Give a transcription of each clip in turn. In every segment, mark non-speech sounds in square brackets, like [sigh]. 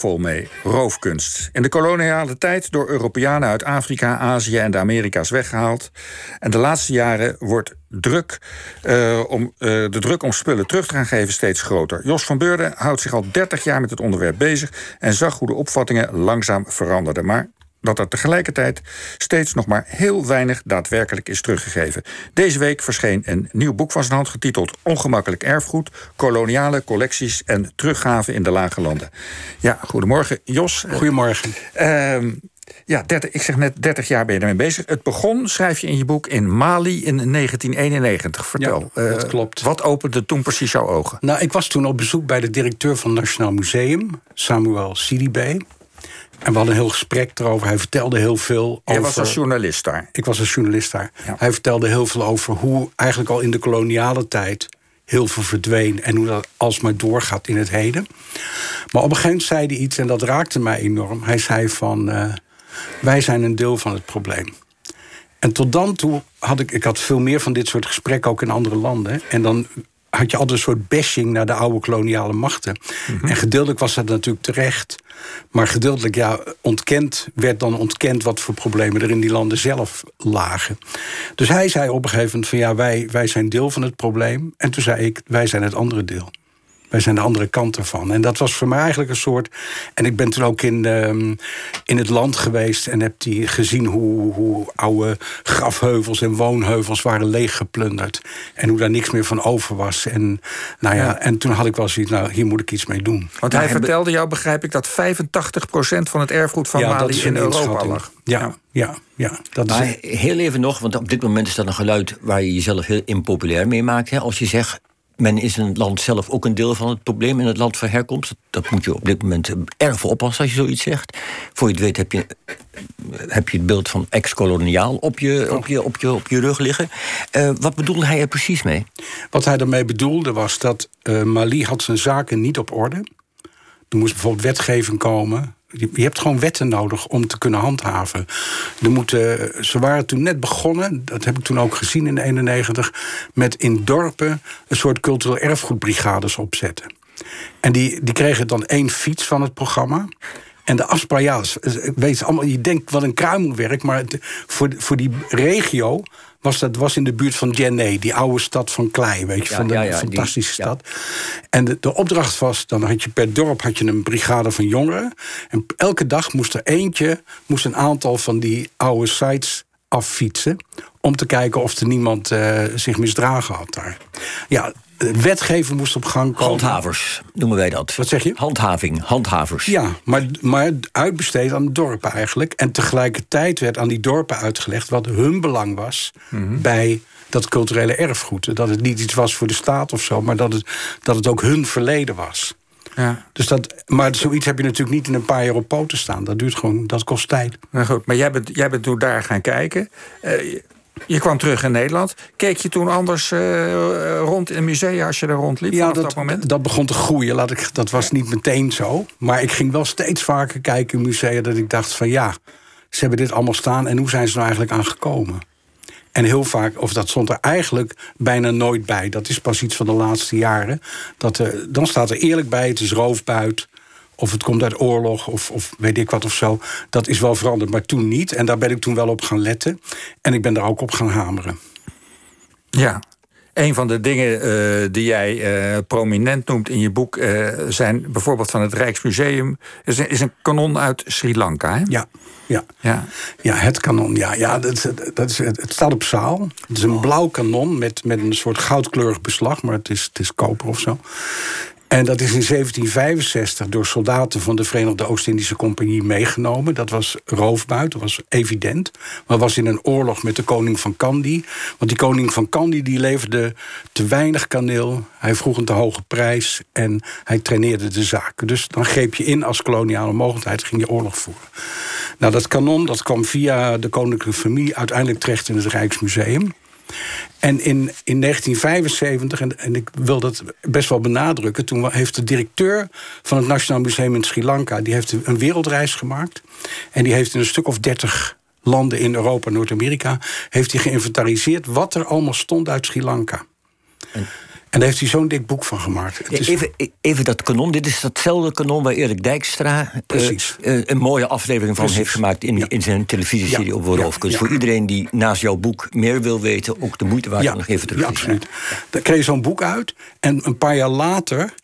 vol mee. Roofkunst. In de koloniale tijd door Europeanen uit Afrika, Azië en de Amerika's weggehaald. En de laatste jaren wordt druk, uh, om, uh, de druk om spullen terug te gaan geven steeds groter. Jos van Beurden houdt zich al 30 jaar met het onderwerp bezig en zag hoe de opvattingen langzaam veranderden. Maar dat er tegelijkertijd steeds nog maar heel weinig daadwerkelijk is teruggegeven. Deze week verscheen een nieuw boek van zijn hand getiteld Ongemakkelijk erfgoed, koloniale collecties en teruggaven in de lage landen. Ja, goedemorgen Jos. Goedemorgen. Uh, ja, 30, ik zeg net 30 jaar ben je ermee bezig. Het begon, schrijf je in je boek, in Mali in 1991. Vertel. Ja, dat uh, klopt. Wat opende toen precies jouw ogen? Nou, ik was toen op bezoek bij de directeur van het Nationaal Museum, Samuel Sidibé. En we hadden een heel gesprek erover. Hij vertelde heel veel Jij over... was als journalist daar? Ik was als journalist daar. Ja. Hij vertelde heel veel over hoe eigenlijk al in de koloniale tijd... heel veel verdween en hoe dat alsmaar doorgaat in het heden. Maar op een gegeven moment zei hij iets en dat raakte mij enorm. Hij zei van, uh, wij zijn een deel van het probleem. En tot dan toe had ik... Ik had veel meer van dit soort gesprekken ook in andere landen. En dan had je altijd een soort bashing naar de oude koloniale machten. Mm -hmm. En gedeeltelijk was dat natuurlijk terecht. Maar gedeeltelijk ja, ontkend, werd dan ontkend wat voor problemen er in die landen zelf lagen. Dus hij zei op een gegeven moment van ja, wij, wij zijn deel van het probleem. En toen zei ik, wij zijn het andere deel. Wij zijn de andere kant ervan. En dat was voor mij eigenlijk een soort. En ik ben toen ook in, um, in het land geweest en heb die gezien hoe, hoe oude grafheuvels en woonheuvels waren leeggeplunderd. En hoe daar niks meer van over was. En, nou ja, ja. en toen had ik wel zoiets, nou, hier moet ik iets mee doen. Want hij nou, vertelde jou, begrijp ik, dat 85% van het erfgoed van ja, Mali in Europa lag. Ja, ja, ja. Dat maar is... heel even nog, want op dit moment is dat een geluid waar je jezelf heel impopulair mee maakt. Hè? Als je zegt, men is in het land zelf ook een deel van het probleem in het land van herkomst. Dat moet je op dit moment erg voor oppassen als je zoiets zegt. Voor je het weet heb je, heb je het beeld van ex-koloniaal op je, op, je, op, je, op je rug liggen. Uh, wat bedoelde hij er precies mee? Wat hij ermee bedoelde was dat uh, Mali had zijn zaken niet op orde. Er moest bijvoorbeeld wetgeving komen. Je hebt gewoon wetten nodig om te kunnen handhaven. Er ze waren toen net begonnen, dat heb ik toen ook gezien in 91, met in dorpen een soort cultureel erfgoedbrigades opzetten. En die, die kregen dan één fiets van het programma. En de afspraak, ja, weet je, allemaal, je denkt wat een kruimelwerk, maar voor, voor die regio was dat was in de buurt van Djenné, die oude stad van Klei, weet je, ja, van de ja, ja, fantastische die, stad. En de, de, opdracht was, dan had je per dorp had je een brigade van jongeren. En elke dag moest er eentje, moest een aantal van die oude sites affietsen. Om te kijken of er niemand uh, zich misdragen had daar. Ja, wetgeving moest op gang komen. Handhavers noemen wij dat. Wat zeg je? Handhaving, handhavers. Ja, maar, maar uitbesteed aan de dorpen eigenlijk. En tegelijkertijd werd aan die dorpen uitgelegd wat hun belang was mm -hmm. bij dat culturele erfgoed. Dat het niet iets was voor de staat of zo, maar dat het, dat het ook hun verleden was. Ja. Dus dat, maar zoiets heb je natuurlijk niet in een paar jaar op poten staan. Dat duurt gewoon, dat kost tijd. Nou goed, maar jij bent, jij bent toen daar gaan kijken. Uh, je kwam terug in Nederland. Keek je toen anders uh, rond in musea als je daar rondliep? Ja, dat, dat, moment? dat begon te groeien. Laat ik, dat was niet meteen zo. Maar ik ging wel steeds vaker kijken in musea dat ik dacht van ja, ze hebben dit allemaal staan en hoe zijn ze er nou eigenlijk aan gekomen? En heel vaak, of dat stond er eigenlijk bijna nooit bij. Dat is pas iets van de laatste jaren. Dat er, dan staat er eerlijk bij, het is roofbuit of het komt uit oorlog of, of weet ik wat of zo. Dat is wel veranderd, maar toen niet. En daar ben ik toen wel op gaan letten. En ik ben daar ook op gaan hameren. Ja, een van de dingen uh, die jij uh, prominent noemt in je boek uh, zijn bijvoorbeeld van het Rijksmuseum. Is een, is een kanon uit Sri Lanka. Hè? Ja, ja. ja. ja het kanon. Ja, ja dat, dat is, het staat op zaal. Het is een blauw kanon met, met een soort goudkleurig beslag, maar het is, het is koper of zo. En dat is in 1765 door soldaten van de Verenigde Oost-Indische Compagnie meegenomen. Dat was roofbuit, dat was evident. Maar was in een oorlog met de koning van Kandy. Want die koning van Kandy die leverde te weinig kaneel. Hij vroeg een te hoge prijs en hij traineerde de zaken. Dus dan greep je in als koloniale mogelijkheid, ging je oorlog voeren. Nou, dat kanon dat kwam via de koninklijke familie uiteindelijk terecht in het Rijksmuseum. En in, in 1975, en, ik wil dat best wel benadrukken... toen heeft de directeur van het Nationaal Museum in Sri Lanka... die heeft een wereldreis gemaakt. En die heeft in een stuk of dertig landen in Europa en Noord-Amerika... heeft hij geïnventariseerd wat er allemaal stond uit Sri Lanka. En daar heeft hij zo'n dik boek van gemaakt. Ja, even, even dat kanon. Dit is datzelfde kanon waar Erik Dijkstra uh, uh, een mooie aflevering van heeft gemaakt in, in zijn televisieserie ja. op Roofkunst. Voor iedereen die naast jouw boek meer wil weten, ook de moeite waard om nog even terug te Ja, absoluut. Dan kreeg je zo'n boek uit. En een paar jaar later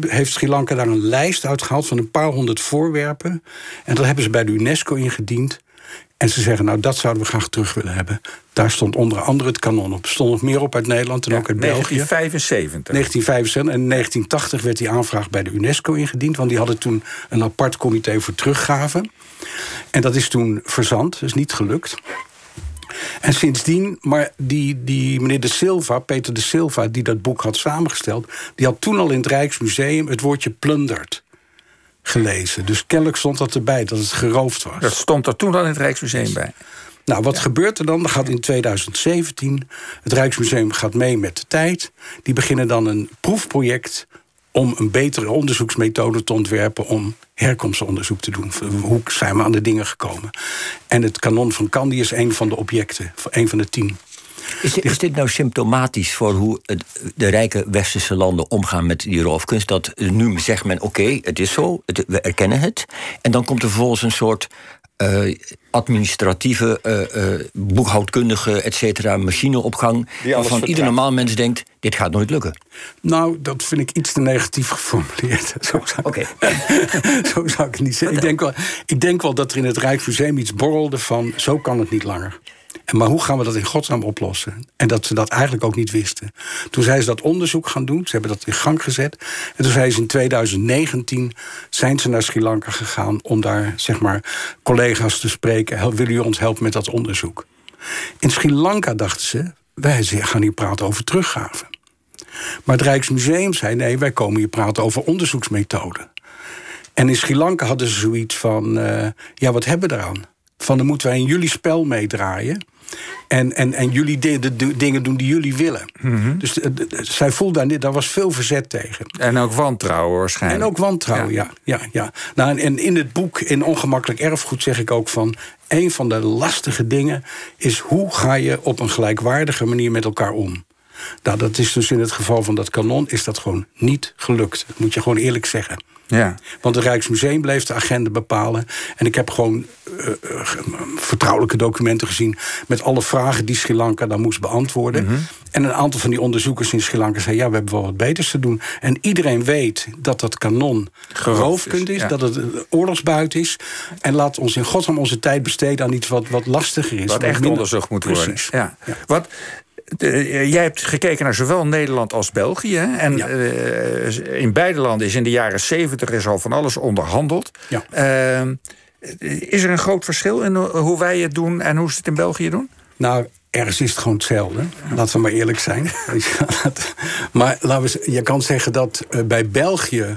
heeft Sri Lanka daar een lijst uitgehaald van een paar honderd voorwerpen. En dat hebben ze bij de UNESCO ingediend. En ze zeggen, nou, dat zouden we graag terug willen hebben. Daar stond onder andere het kanon op. Er stond nog meer op uit Nederland en ook uit 1975. België. 1975. En in 1980 werd die aanvraag bij de UNESCO ingediend... want die hadden toen een apart comité voor teruggave. En dat is toen verzand, dus niet gelukt. En sindsdien, maar die, die meneer De Silva, Peter De Silva... die dat boek had samengesteld... die had toen al in het Rijksmuseum het woordje plunderd gelezen. Dus kennelijk stond dat erbij, dat het geroofd was. Dat stond er toen al in het Rijksmuseum bij. Nou, wat gebeurt er dan? Dan gaat in 2017 het Rijksmuseum gaat mee met de tijd. Die beginnen dan een proefproject om een betere onderzoeksmethode te ontwerpen om herkomstonderzoek te doen. Hoe zijn we aan de dingen gekomen? En het kanon van Candy is een van de objecten, een van de tien. Is dit, is dit, nou symptomatisch voor hoe het, de rijke westerse landen omgaan met die roofkunst? Dat nu zegt men: oké, het is zo, het, we erkennen het. En dan komt er vervolgens een soort uh, administratieve, uh, uh, boekhoudkundige, et cetera, machineopgang. Waarvan ieder normaal mens denkt: dit gaat nooit lukken. Nou, dat vind ik iets te negatief geformuleerd. [laughs] Zo zou, okay. [laughs] zo zou ik het niet zeggen. Ik denk, wel, ik denk wel dat er in het Rijksmuseum iets borrelde van: zo kan het niet langer. Maar hoe gaan we dat in godsnaam oplossen? En dat ze dat eigenlijk ook niet wisten. Toen zijn ze dat onderzoek gaan doen. Ze hebben dat in gang gezet. En toen zijn ze in 2019 zijn ze naar Sri Lanka gegaan... om daar, zeg maar, collega's te spreken. Willen jullie ons helpen met dat onderzoek? In Sri Lanka dachten ze... wij gaan hier praten over teruggave. Maar het Rijksmuseum zei... nee, wij komen hier praten over onderzoeksmethoden. En in Sri Lanka hadden ze zoiets van... Uh, ja, wat hebben we eraan? Van dan moeten wij in jullie spel meedraaien. En, en, en jullie de, de, dingen doen die jullie willen. Mm -hmm. Dus de, de, zij voelde daar, daar was veel verzet tegen. En ook wantrouwen waarschijnlijk. En ook wantrouwen, ja. ja, ja, ja. Nou, en in het boek In Ongemakkelijk Erfgoed zeg ik ook van... een van de lastige dingen is hoe ga je op een gelijkwaardige manier met elkaar om. Nou, dat is dus in het geval van dat kanon is dat gewoon niet gelukt. Dat moet je gewoon eerlijk zeggen. Ja. Want het Rijksmuseum bleef de agenda bepalen. En ik heb gewoon uh, uh, vertrouwelijke documenten gezien... met alle vragen die Sri Lanka dan moest beantwoorden. Mm -hmm. En een aantal van die onderzoekers in Sri Lanka zei... ja, we hebben wel wat beters te doen. En iedereen weet dat dat kanon geroofkund is. ja. Dat het oorlogsbuit is. En laat ons in godsnaam onze tijd besteden aan iets wat, wat lastiger is. Wat, echt minder... onderzocht moet worden. Precies. Ja. ja. Wat, de, jij hebt gekeken naar zowel Nederland als België. En ja. uh, in beide landen is in de jaren zeventig is al van alles onderhandeld. Ja. Uh, is er een groot verschil in hoe wij het doen en hoe ze het in België doen? Nou, ergens is het gewoon hetzelfde. Laten we maar eerlijk zijn. [laughs] maar laten we, je kan zeggen dat uh, bij België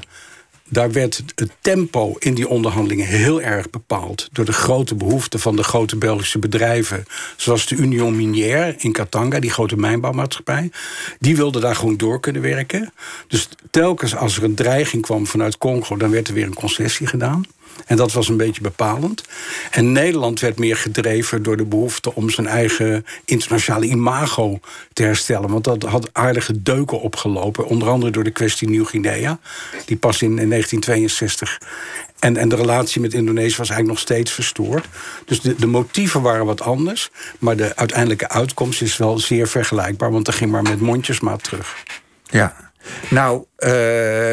daar werd het tempo in die onderhandelingen heel erg bepaald... door de grote behoeften van de grote Belgische bedrijven... zoals de Union Minière in Katanga, die grote mijnbouwmaatschappij. Die wilden daar gewoon door kunnen werken. Dus telkens als er een dreiging kwam vanuit Congo... dan werd er weer een concessie gedaan. En dat was een beetje bepalend. En Nederland werd meer gedreven door de behoefte om zijn eigen internationale imago te herstellen. Want dat had aardige deuken opgelopen. Onder andere door de kwestie Nieuw-Guinea. Die pas in, in 1962 en, en de relatie met Indonesië was eigenlijk nog steeds verstoord. Dus de, de motieven waren wat anders. Maar de uiteindelijke uitkomst is wel zeer vergelijkbaar. Want er ging maar met mondjesmaat terug. Ja, nou, uh,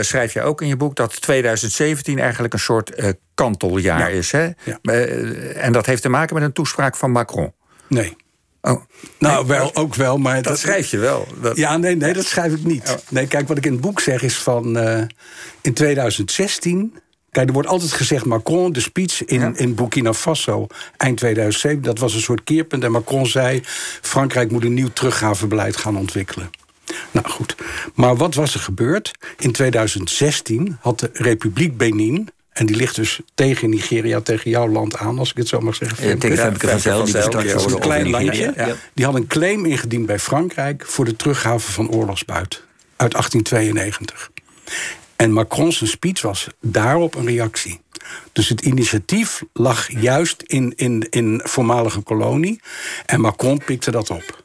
schrijf je ook in je boek dat 2017 eigenlijk een soort uh, kanteljaar ja. is. Hè? Ja. Uh, en dat heeft te maken met een toespraak van Macron. Nee. Oh. Nou, nee, wel, ook wel, maar... Dat, dat, schrijf je wel. Dat... Ja, nee, nee, dat schrijf ik niet. Oh. Nee, kijk, wat ik in het boek zeg is van... in 2016... Kijk, er wordt altijd gezegd Macron, de speech in, ja. in Burkina Faso eind 2007... dat was een soort keerpunt. En Macron zei, Frankrijk moet een nieuw teruggavenbeleid gaan ontwikkelen. Nou goed, maar wat was er gebeurd? In 2016 had de Republiek Benin... en die ligt dus tegen Nigeria, tegen jouw land aan... als ik het zo mag zeggen. Ja, tegen Femke van die is een klein landje. Ja. Die had een claim ingediend bij Frankrijk... voor de teruggave van oorlogsbuit uit 1892. En Macron's speech was daarop een reactie. Dus het initiatief lag juist in, in, in voormalige kolonie. En Macron pikte dat op.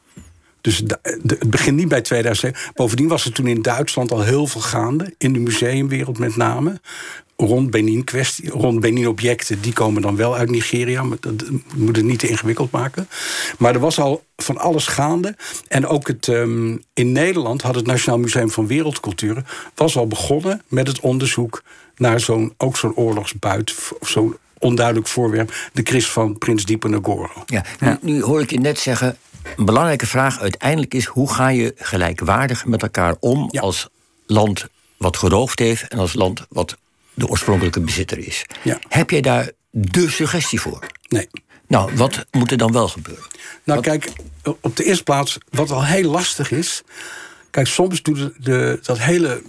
Dus het begint niet bij 2007. Bovendien was er toen in Duitsland al heel veel gaande. In de museumwereld met name. Rond Benin-kwestie, rond Benin-objecten, die komen dan wel uit Nigeria. Maar dat moet het niet te ingewikkeld maken. Maar er was al van alles gaande. En ook het, ehm, in Nederland had het Nationaal Museum van Wereldcultuur... was al begonnen met het onderzoek naar zo'n, ook zo'n oorlogsbuit... zo'n onduidelijk voorwerp, de kris van prins Diponegoro. Ja, nu, nu hoor ik je net zeggen, een belangrijke vraag uiteindelijk is... hoe ga je gelijkwaardig met elkaar om als land wat geroofd heeft... en als land wat de oorspronkelijke bezitter is. Ja. Heb jij daar de suggestie voor? Nee. Nou, wat moet er dan wel gebeuren? Nou, kijk, op de eerste plaats, wat al heel lastig is. Kijk, soms doet de, dat hele.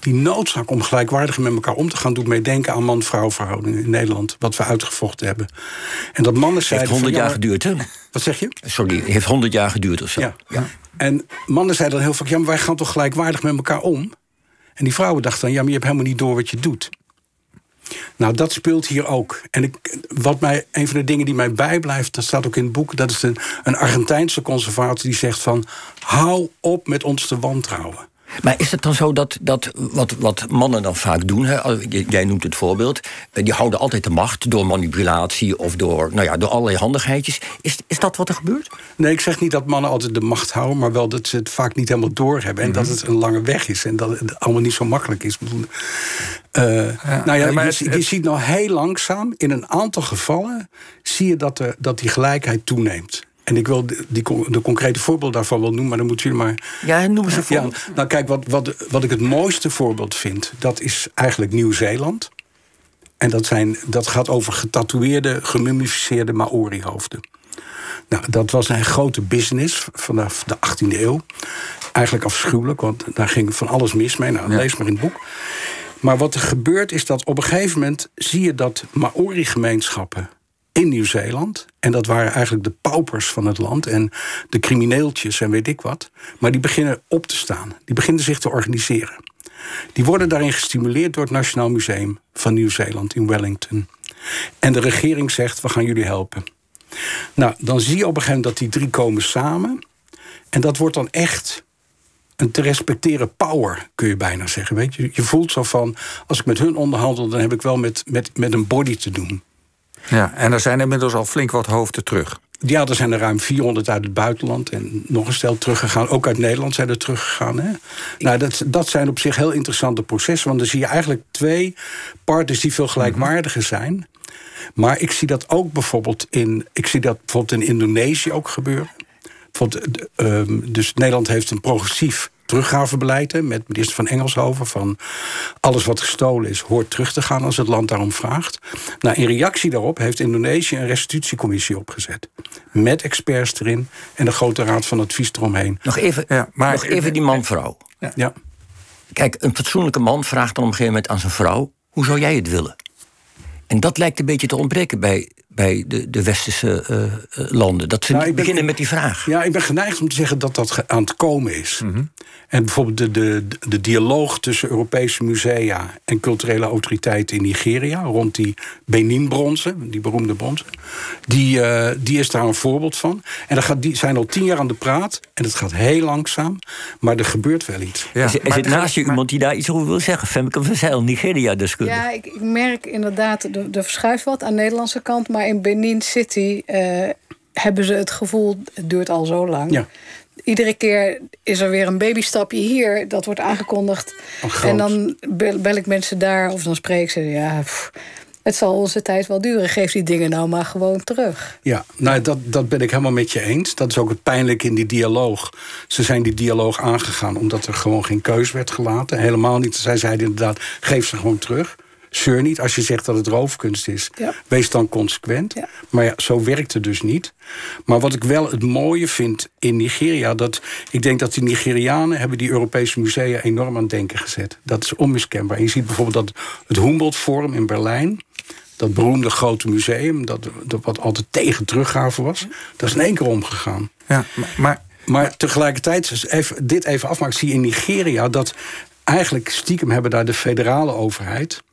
die noodzaak om gelijkwaardig met elkaar om te gaan. doet mij denken aan man-vrouw verhoudingen in Nederland. wat we uitgevochten hebben. En dat mannen zeiden. Het heeft honderd jaar geduurd, hè? Wat zeg je? Sorry, het heeft honderd jaar geduurd of zo. Ja. ja. En mannen zeiden dan heel vaak. ja, maar wij gaan toch gelijkwaardig met elkaar om? En die vrouwen dachten dan, ja, maar je hebt helemaal niet door wat je doet. Nou, dat speelt hier ook. En ik, wat mij, een van de dingen die mij bijblijft, dat staat ook in het boek, dat is een, een Argentijnse conservator die zegt van, hou op met ons te wantrouwen. Maar is het dan zo dat, dat wat, wat mannen dan vaak doen, hè, jij noemt het voorbeeld, eh, die houden altijd de macht door manipulatie of door, nou ja, door allerlei handigheidjes. Is, is dat wat er gebeurt? Nee, ik zeg niet dat mannen altijd de macht houden, maar wel dat ze het vaak niet helemaal doorhebben. En dat mhm. het een lange weg is en dat het allemaal niet zo makkelijk is. Uh, Nou ja, maar je, je, ziet nou heel langzaam, in een aantal gevallen, zie je dat, er, dat die gelijkheid toeneemt. En ik wil die, de concrete voorbeeld daarvan wel noemen, maar dan moeten jullie maar. Ja, noem een voorbeeld. Ja, nou, kijk, wat, wat, wat ik het mooiste voorbeeld vind, dat is eigenlijk Nieuw-Zeeland. En dat, zijn, dat gaat over getatoeëerde, gemummificeerde Maori-hoofden. Nou, dat was een grote business vanaf de 18e eeuw. Eigenlijk afschuwelijk, want daar ging van alles mis mee. Nou, lees maar in het boek. Maar wat er gebeurt is dat op een gegeven moment zie je dat Maori-gemeenschappen in Nieuw-Zeeland. En dat waren eigenlijk de paupers van het land en de crimineeltjes en weet ik wat. Maar die beginnen op te staan. Die beginnen zich te organiseren. Die worden daarin gestimuleerd door het Nationaal Museum van Nieuw-Zeeland in Wellington. En de regering zegt: we gaan jullie helpen. Nou, dan zie je op een gegeven moment dat die drie komen samen. En dat wordt dan echt een te respecteren power, kun je bijna zeggen. Weet je? je voelt zo van, als ik met hun onderhandel... dan heb ik wel met, met, met een body te doen. Ja, en er zijn inmiddels al flink wat hoofden terug. Ja, er zijn er ruim 400 uit het buitenland en nog een stel teruggegaan. Ook uit Nederland zijn er teruggegaan. Hè? Nou, dat, dat zijn op zich heel interessante processen. Want dan zie je eigenlijk twee partners die veel gelijkwaardiger zijn. Maar ik zie dat ook bijvoorbeeld in, ik zie dat bijvoorbeeld in Indonesië ook gebeuren. Ehm, dus Nederland heeft een progressief teruggavebeleid met minister van Engelshoven. Van alles wat gestolen is, hoort terug te gaan als het land daarom vraagt. Nou, in reactie daarop heeft Indonesië een restitutiecommissie opgezet. Met experts erin en de grote raad van advies eromheen. Nog even, ja, maar, nog even die man-vrouw. Ja. ja. Kijk, een fatsoenlijke man vraagt dan op een gegeven moment aan zijn vrouw: hoe zou jij het willen? En dat lijkt een beetje te ontbreken bij bij de, de westerse uh, landen. Dat ze nou, beginnen met die vraag. Ja, ik ben geneigd om te zeggen dat dat aan het komen is. Mhm. En bijvoorbeeld de, de, de dialoog tussen Europese musea en culturele autoriteiten in Nigeria... rond die Benin-bronzen, die beroemde bronzen... Die, uh, die is daar een voorbeeld van. En dat gaat, die zijn al tien jaar aan de praat en het gaat heel langzaam... maar er gebeurt wel iets. Ja, er, zit naast je iemand die daar iets over wil zeggen. Femke van Zeil, Nigeria-deskundige. Ja, ik, ik, merk inderdaad, er verschuift wat aan de Nederlandse kant... maar in Benin City uh, hebben ze het gevoel, het duurt al zo lang. Ja. Iedere keer is er weer een babystapje hier, dat wordt aangekondigd. Oh, en dan bel, ik mensen daar of dan spreek ik ze. Ja, het zal onze tijd wel duren. Geef die dingen nou maar gewoon terug. Ja, nou, dat, dat ben ik helemaal met je eens. Dat is ook het pijnlijke in die dialoog. Ze zijn die dialoog aangegaan omdat er gewoon geen keus werd gelaten. Helemaal niet. Zij zeiden inderdaad, geef ze gewoon terug. Zeur niet als je zegt dat het roofkunst is. Wees dan consequent. Maar ja, zo werkt het dus niet. Maar wat ik wel het mooie vind in Nigeria... dat ik denk dat die Nigerianen... hebben die Europese musea enorm aan het denken gezet. Dat is onmiskenbaar. En je ziet bijvoorbeeld dat het Humboldt Forum in Berlijn... dat beroemde grote museum... Dat, dat wat altijd tegen teruggave was... dat is in één keer omgegaan. Ja, maar, maar tegelijkertijd, even, dit even afmaken, zie je in Nigeria dat eigenlijk stiekem hebben daar de federale overheid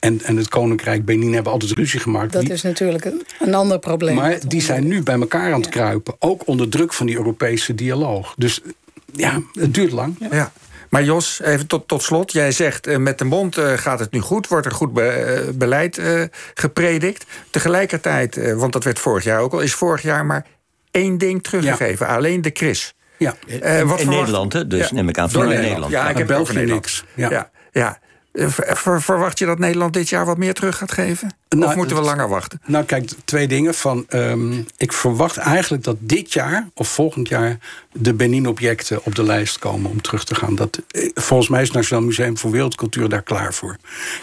en, en het Koninkrijk Benin hebben altijd ruzie gemaakt. Dat is natuurlijk een, een ander probleem. Maar die zijn nu bij elkaar aan het kruipen. Ook onder druk van die Europese dialoog. Dus ja, het duurt lang. Ja. Maar Jos, even tot, tot slot. Jij zegt uh, met de mond uh, gaat het nu goed, wordt er goed be, uh, beleid gepredikt. Tegelijkertijd, want dat werd vorig jaar ook al, is vorig jaar maar één ding teruggegeven. Ja. Alleen de Kris. Ja. wat in Nederland, hè? dus ja. neem ik aan van Nederland. Nederland. Ja, ik heb België niks. Ja. ja. Ver, verwacht je dat Nederland dit jaar wat meer terug gaat geven? Nou, of moeten we langer wachten? Nou, kijk, twee dingen. Van, um, ik verwacht eigenlijk dat dit jaar of volgend jaar de Benin-objecten op de lijst komen om terug te gaan. Dat, volgens mij is het Nationaal Museum voor Wereldcultuur daar klaar voor.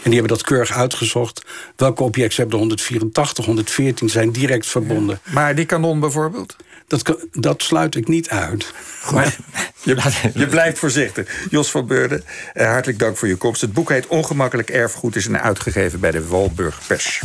En die hebben dat keurig uitgezocht. Welke objecten hebben er 184, 114 zijn direct verbonden. Ja. Maar die kanon bijvoorbeeld? Dat, dat sluit ik niet uit. Maar [laughs] je, je, blijft voorzichtig. Jos van Beurden, hartelijk dank voor je komst. Het boek heet Ongemakkelijk Erfgoed is uitgegeven bij de Walburg Pers.